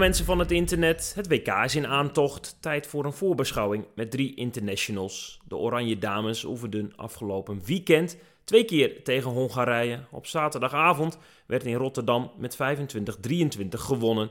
mensen van het internet, het WK is in aantocht. Tijd voor een voorbeschouwing met drie internationals. De Oranje Dames oefenden afgelopen weekend twee keer tegen Hongarije. Op zaterdagavond werd in Rotterdam met 25-23 gewonnen.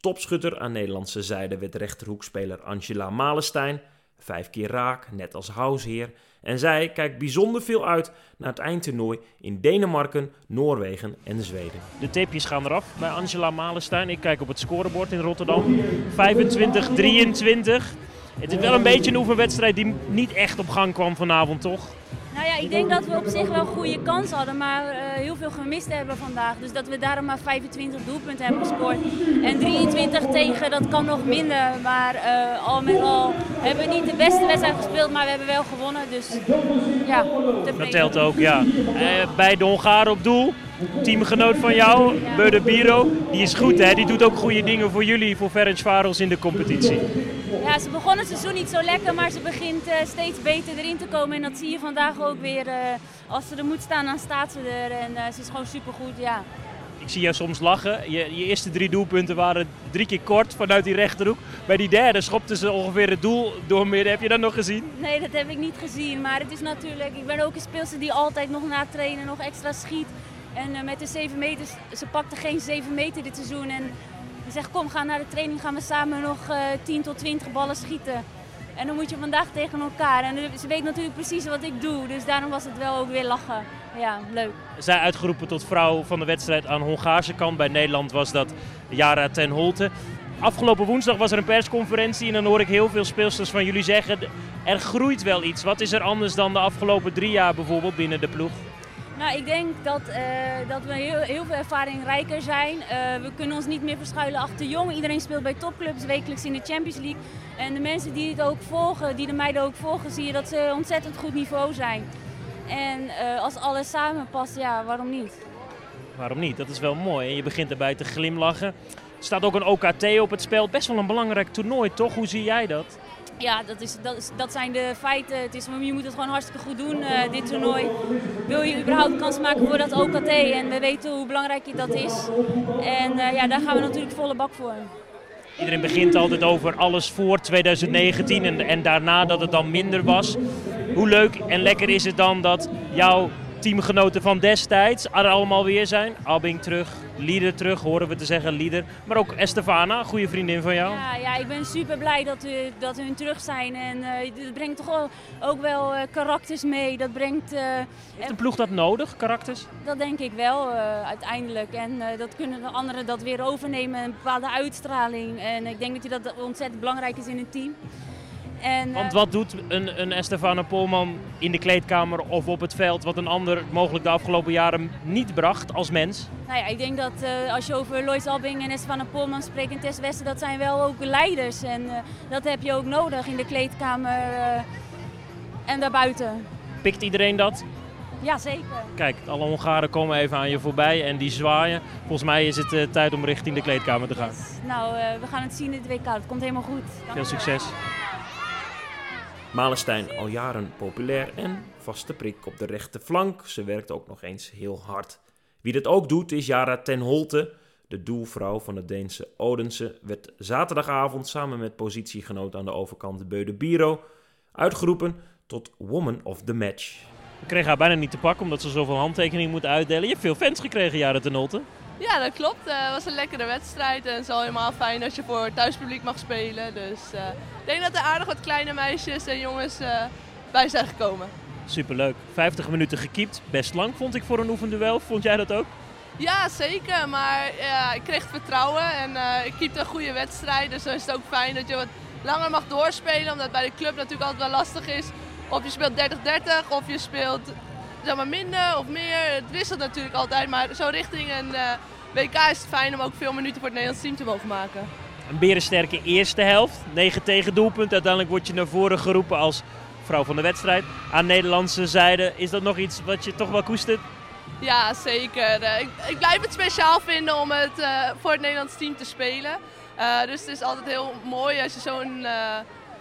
Topschutter aan Nederlandse zijde werd rechterhoekspeler Angela Malenstein. Vijf keer raak, net als Housheer. En zij kijkt bijzonder veel uit naar het eindtoernooi in Denemarken, Noorwegen en Zweden. De tipjes gaan eraf bij Angela Malenstein. Ik kijk op het scorebord in Rotterdam. 25-23. Het is wel een beetje een oefenwedstrijd die niet echt op gang kwam vanavond, toch? Nou ja, ik denk dat we op zich wel een goede kans hadden, maar uh, heel veel gemist hebben vandaag. Dus dat we daarom maar 25 doelpunten hebben gescoord. En 23 tegen, dat kan nog minder. Maar uh, al met al hebben we niet de beste wedstrijd gespeeld, maar we hebben wel gewonnen. Dus ja, Dat telt ook, ja. Uh, bij de Hongaren op doel, teamgenoot van jou, ja. Beude Biro, die is goed hè. Die doet ook goede dingen voor jullie, voor Ferencvaros in de competitie. Ja, ze begon het seizoen niet zo lekker, maar ze begint uh, steeds beter erin te komen. En dat zie je vandaag ook weer. Uh, als ze er moet staan, dan staat ze er. En uh, ze is gewoon supergoed, ja. Ik zie jou soms lachen. Je, je, eerste drie doelpunten waren drie keer kort vanuit die rechterhoek. Bij die derde schopte ze ongeveer het doel doormidden. Heb je dat nog gezien? Nee, dat heb ik niet gezien. Maar het is natuurlijk... Ik ben ook een speelster die altijd nog na trainen nog extra schiet. En met de 7 meter... Ze pakte geen 7 meter dit seizoen. En die zegt, kom, ga naar de training, gaan we samen nog uh, 10 tot 20 ballen schieten. En dan moet je vandaag tegen elkaar. En ze weet natuurlijk precies wat ik doe, dus daarom was het wel ook weer lachen. Ja, leuk. Zij uitgeroepen tot vrouw van de wedstrijd aan Hongaarse kant. Bij Nederland was dat Jara ten Holte. Afgelopen woensdag was er een persconferentie en dan hoor ik heel veel speelsters van jullie zeggen... er groeit wel iets. Wat is er anders dan de afgelopen drie jaar bijvoorbeeld binnen de ploeg? Nou, ik denk dat, uh, dat we heel, heel veel ervaringrijker zijn. Uh, we kunnen ons niet meer verschuilen achter jong. Iedereen speelt bij topclubs wekelijks in de Champions League. En de mensen die het ook volgen, die de meiden ook volgen, zie je dat ze ontzettend goed niveau zijn. En uh, als alles samen past, ja, waarom niet? Waarom niet? Dat is wel mooi. En je begint erbij te glimlachen. Er staat ook een OKT op het spel. Best wel een belangrijk toernooi, toch? Hoe zie jij dat? Ja, dat, is, dat, is, dat zijn de feiten. Het is, je moet het gewoon hartstikke goed doen, uh, dit toernooi. Wil je überhaupt kans maken voor dat OKT? En we weten hoe belangrijk dat is. En uh, ja, daar gaan we natuurlijk volle bak voor. Iedereen begint altijd over alles voor 2019 en, en daarna dat het dan minder was. Hoe leuk en lekker is het dan dat jouw teamgenoten van destijds er allemaal weer zijn. Albing terug, Lieder terug, horen we te zeggen, Lieder. Maar ook Estefana, goede vriendin van jou. Ja, ja ik ben super blij dat, u, dat hun terug zijn. En uh, dat brengt toch wel, ook wel uh, karakters mee. Dat brengt... Heeft een ploeg dat nodig, karakters? Dat denk ik wel, uiteindelijk. En dat kunnen de anderen dat weer overnemen, een bepaalde uitstraling. En ik denk dat je dat ontzettend belangrijk is in een team. En, Want wat doet een, een Estefana Polman in de kleedkamer of op het veld wat een ander mogelijk de afgelopen jaren niet bracht als mens? Nou ja, ik denk dat uh, als je over Lois Albing en Estefana Polman spreekt en Tess Westen, dat zijn wel ook leiders. En uh, dat heb je ook nodig in de kleedkamer uh, en daarbuiten. Pikt iedereen dat? Ja, zeker. Kijk, alle Hongaren komen even aan je voorbij en die zwaaien. Volgens mij is het tijd om richting de kleedkamer te gaan. Yes. Nou, we gaan het zien in het WK. Het komt helemaal goed. Dank Veel succes. Malenstein al jaren populair en vaste prik op de rechterflank. Ze werkt ook nog eens heel hard. Wie dat ook doet is Jara ten Holte. De doelvrouw van het Deense Odense werd zaterdagavond samen met positiegenoot aan de overkant Beude Biro uitgeroepen tot Woman of the Match. We kregen haar bijna niet te pakken omdat ze zoveel handtekeningen moet uitdelen. Je hebt veel fans gekregen, Jara ten Holte. Ja, dat klopt. Eh, het was een lekkere wedstrijd en het is al helemaal fijn dat je voor het thuispubliek mag spelen. Dus uh, ik denk dat er aardig wat kleine meisjes en jongens uh, bij zijn gekomen. Superleuk. 50 minuten gekiept. Best lang vond ik voor een oefenduel. Vond jij dat ook? Ja, zeker. Maar ja, ik kreeg vertrouwen en ik keepte een goede wedstrijd. Dus dan is het ook fijn dat je wat langer mag doorspelen. Omdat bij de club natuurlijk altijd wel lastig is. Of je speelt 30-30 of je speelt zeg maar, minder of meer. Het wisselt natuurlijk altijd, maar zo richting een uh, WK is het fijn om ook veel minuten voor het Nederlands team te mogen maken. Een berensterke eerste helft, 9 tegen doelpunt. Uiteindelijk word je naar voren geroepen als vrouw van de wedstrijd. Aan Nederlandse zijde, is dat nog iets wat je toch wel koestert? Ja, zeker. Uh, ik, ik, blijf het speciaal vinden om het uh, voor het Nederlands team te spelen. Dus het is altijd heel mooi als je zo'n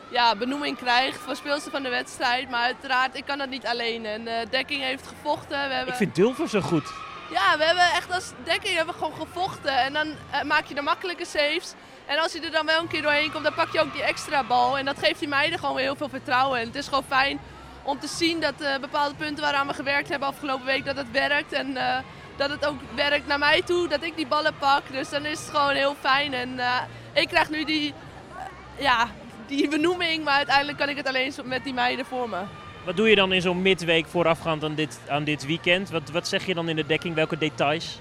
ja, benoeming krijgt voor speelster van de wedstrijd. Maar uiteraard, ik kan dat niet alleen. En de dekking heeft gevochten. We hebben... Ik vind Dulver zo goed. Ja, we hebben echt als dekking hebben we gewoon gevochten. En dan uh, maak je de makkelijke saves. En als hij er dan wel een keer doorheen komt, dan pak je ook die extra bal. En dat geeft die meiden gewoon weer heel veel vertrouwen. En het is gewoon fijn om te zien dat uh, bepaalde punten waaraan we gewerkt hebben afgelopen week, dat het werkt. En uh, dat het ook werkt naar mij toe, dat ik die ballen pak. Dus dan is het gewoon heel fijn. En uh, ik krijg nu die, ja, die benoeming, maar uiteindelijk kan ik het alleen met die meiden voor me. Wat doe je dan in zo'n midweek voorafgaand aan dit, aan dit weekend? Wat, wat zeg je dan in de dekking? Welke details?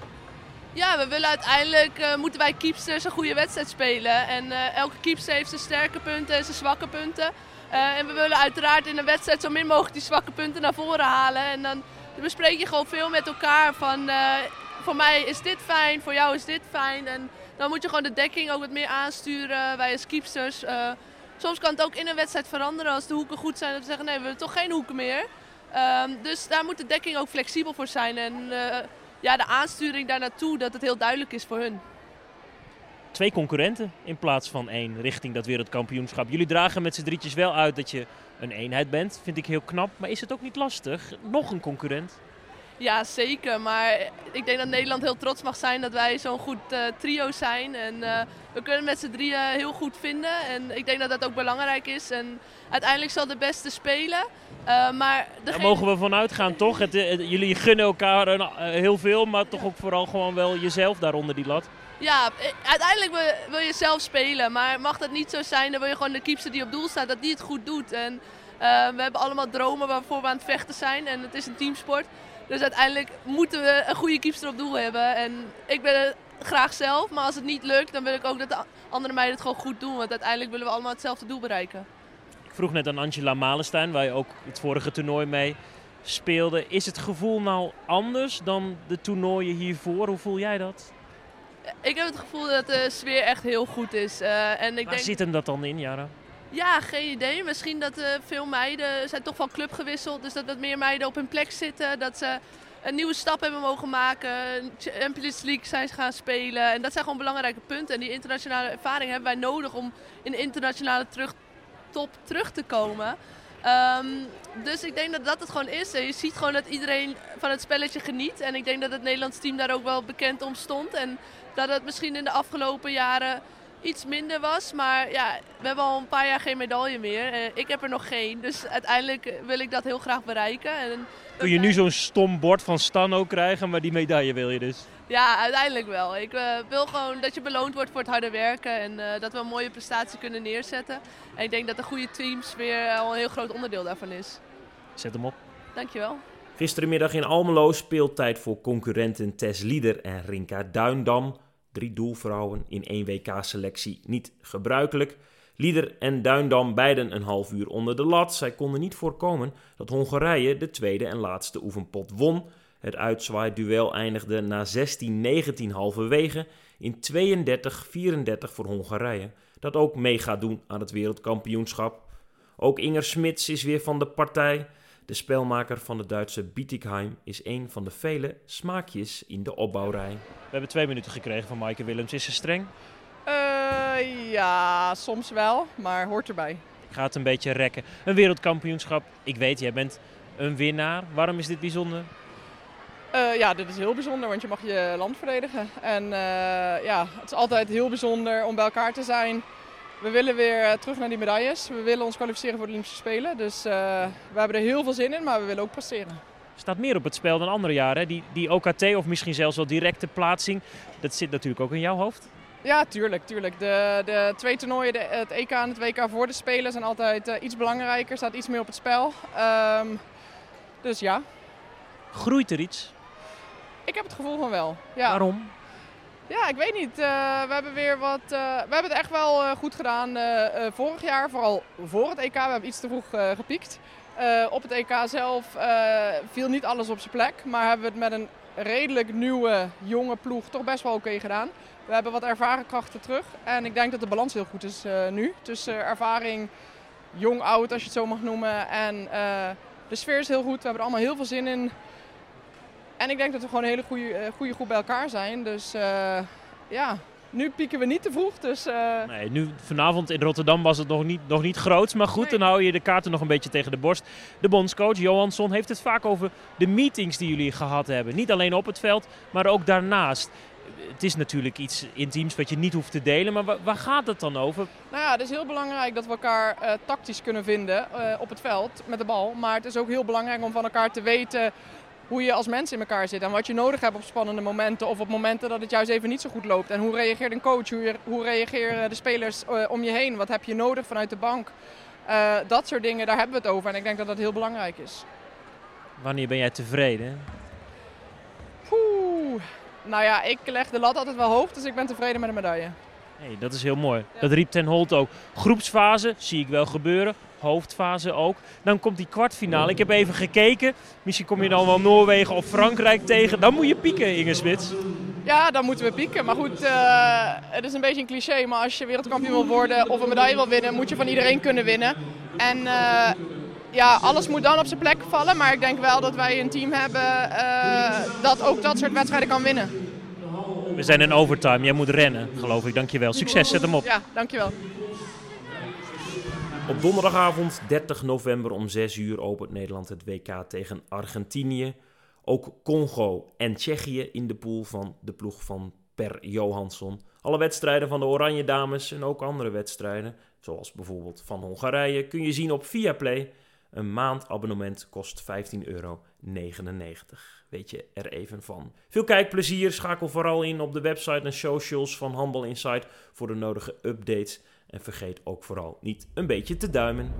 Ja, we willen uiteindelijk, uh, moeten wij keepsters een goede wedstrijd spelen. En uh, elke keepster heeft zijn sterke punten en zijn zwakke punten. Uh, en we willen uiteraard in een wedstrijd zo min mogelijk die zwakke punten naar voren halen. En dan bespreek je gewoon veel met elkaar van, voor mij is dit fijn, voor jou is dit fijn. En dan moet je gewoon de dekking ook wat meer aansturen, wij als keepsters. Soms kan het ook in een wedstrijd veranderen als de hoeken goed zijn. Dat we zeggen, nee, we willen toch geen hoeken meer. Ehm, dus daar moet de dekking ook flexibel voor zijn. En ja, de aansturing daar naartoe, dat het heel duidelijk is voor hun. Twee concurrenten in plaats van één richting dat wereldkampioenschap. Jullie dragen met z'n drietjes wel uit dat je een eenheid bent. Vind ik heel knap. Maar is het ook niet lastig? Nog een concurrent? Ja, zeker. Maar ik denk dat Nederland heel trots mag zijn dat wij zo'n goed uh, trio zijn. En uh, we kunnen met z'n drieën heel goed vinden. En ik denk dat dat ook belangrijk is. En uiteindelijk zal de beste spelen. Uh, maar degene... Daar mogen we vanuit gaan, toch? Het, jullie gunnen elkaar heel veel, maar toch ook vooral gewoon wel jezelf daaronder die lat. Ja, uiteindelijk wil, wil je zelf spelen. Maar mag dat niet zo zijn, dan wil je gewoon de keeper die op doel staat, dat die het goed doet. En we hebben allemaal dromen waarvoor we aan het vechten zijn. En het is een teamsport. Dus uiteindelijk moeten we een goede keeper op doel hebben. En ik ben het graag zelf, maar als het niet lukt, dan wil ik ook dat de andere meiden het gewoon goed doen. Want uiteindelijk willen we allemaal hetzelfde doel bereiken. Ik vroeg net aan Angela Malenstein, waar je ook het vorige toernooi mee speelde. Is het gevoel nou anders dan de toernooien hiervoor? Hoe voel jij dat? Ik heb het gevoel dat de sfeer echt heel goed is. Uh, en ik Waar denk... zit hem dat dan in, Jara? Ja, geen idee. Misschien dat uh, veel meiden zijn toch van club gewisseld. Dus dat wat meer meiden op hun plek zitten. Dat ze een nieuwe stap hebben mogen maken. Champions League zijn ze gaan spelen. En dat zijn gewoon belangrijke punten. En die internationale ervaring hebben wij nodig om in internationale terug, top terug te komen. Um, dus ik denk dat dat het gewoon is. En je ziet gewoon dat iedereen van het spelletje geniet. En ik denk dat het Nederlands team daar ook wel bekend om stond. En dat het misschien in de afgelopen jaren iets minder was. Maar ja, we hebben al een paar jaar geen medaille meer. Uh, ik heb er nog geen. Dus uiteindelijk wil ik dat heel graag bereiken. En Kun je nu zo'n stom bord van Stan ook krijgen, maar die medaille wil je dus? Ja, uiteindelijk wel. Ik uh, wil gewoon dat je beloond wordt voor het harde werken en uh, dat we een mooie prestatie kunnen neerzetten. En ik denk dat de goede teams weer al een heel groot onderdeel daarvan is. Zet hem op. Dankjewel. Gisterenmiddag in Almelo speeltijd voor concurrenten Tess Lieder en Rinka Duindam. Drie doelvrouwen in één WK-selectie niet gebruikelijk. Lieder en Duindam beiden een half uur onder de lat. Zij konden niet voorkomen dat Hongarije de tweede en laatste oefenpot won. Het uitzwaaiduel eindigde na 16-19 halverwege in 32-34 voor Hongarije, dat ook mee gaat doen aan het wereldkampioenschap. Ook Inger Smits is weer van de partij. De spelmaker van de Duitse Bietigheim is een van de vele smaakjes in de opbouwrij. We hebben twee minuten gekregen van Maaike Willems. Is ze streng? Uh, ja, soms wel, maar hoort erbij. Ik ga het een beetje rekken. Een wereldkampioenschap. Ik weet, jij bent een winnaar. Waarom is dit bijzonder? Uh, ja, dit is heel bijzonder, want je mag je land verdedigen. En uh, ja, het is altijd heel bijzonder om bij elkaar te zijn. We willen weer terug naar die medailles. We willen ons kwalificeren voor de Olympische Spelen. Dus uh, we hebben er heel veel zin in, maar we willen ook presteren. Er staat meer op het spel dan andere jaren. Die, die OKT of misschien zelfs wel directe plaatsing, dat zit natuurlijk ook in jouw hoofd. Ja, tuurlijk. tuurlijk. De, de twee toernooien, de, het EK en het WK voor de Spelen, zijn altijd uh, iets belangrijker. Er staat iets meer op het spel. Um, dus ja. Groeit er iets? Ik heb het gevoel van wel. Ja. Waarom? Ja, ik weet niet. Uh, we hebben weer wat. Uh, we hebben het echt wel uh, goed gedaan vorig jaar, vooral voor het EK. We hebben iets te vroeg gepiekt. op het EK zelf viel niet alles op zijn plek, maar hebben we het met een redelijk nieuwe, jonge ploeg toch best wel oké gedaan. We hebben wat ervaren krachten terug en ik denk dat de balans heel goed is nu. Tussen ervaring, jong, oud als je het zo mag noemen. En de sfeer is heel goed. We hebben er allemaal heel veel zin in. En ik denk dat we gewoon een hele goede, goede groep bij elkaar zijn. Dus uh, ja, nu pieken we niet te vroeg. Dus, uh... nee, nu, vanavond in Rotterdam was het nog niet, nog niet groots. Maar goed, nee. dan hou je de kaarten nog een beetje tegen de borst. De bondscoach Johansson heeft het vaak over de meetings die jullie gehad hebben. Niet alleen op het veld, maar ook daarnaast. het is natuurlijk iets intiems wat je niet hoeft te delen, maar waar, gaat het dan over? Nou ja, het is heel belangrijk dat we elkaar uh, tactisch kunnen vinden uh, op het veld met de bal. Maar het is ook heel belangrijk om van elkaar te weten hoe je als mens in elkaar zit en wat je nodig hebt op spannende momenten of op momenten dat het juist even niet zo goed loopt. En hoe reageert een coach, hoe, hoe reageren de spelers uh, om je heen, wat heb je nodig vanuit de bank. dat soort dingen, daar hebben we het over en ik denk dat dat heel belangrijk is. Wanneer ben jij tevreden? Oeh, nou ja, ik leg de lat altijd wel hoog, dus ik ben tevreden met de medaille. Hey, dat is heel mooi. Dat riep Ten Holt ook. Groepsfase zie ik wel gebeuren. Hoofdfase ook. Dan komt die kwartfinale. Ik heb even gekeken. Misschien kom je dan wel Noorwegen of Frankrijk tegen. Dan moet je pieken, Inge Smits. Ja, dan moeten we pieken. Maar goed, uh, het is een beetje een cliché. Maar als je wereldkampioen wil worden of een medaille wil winnen, moet je van iedereen kunnen winnen. En uh, ja, alles moet dan op zijn plek vallen. Maar ik denk wel dat wij een team hebben uh, dat ook dat soort wedstrijden kan winnen. We zijn in overtime. Jij moet rennen, geloof ik. Dankjewel. Succes, zet hem op. Ja, dankjewel. Op donderdagavond 30 november om 6 uur opent Nederland het WK tegen Argentinië. Ook Congo en Tsjechië in de pool van de ploeg van Per Johansson. Alle wedstrijden van de Oranje Dames en ook andere wedstrijden, zoals bijvoorbeeld van Hongarije, kun je zien op Viaplay. Een maandabonnement kost 15,99 euro. Weet je er even van. Veel kijkplezier. Schakel vooral in op de website en socials van Handbal Insight voor de nodige updates. En vergeet ook vooral niet een beetje te duimen.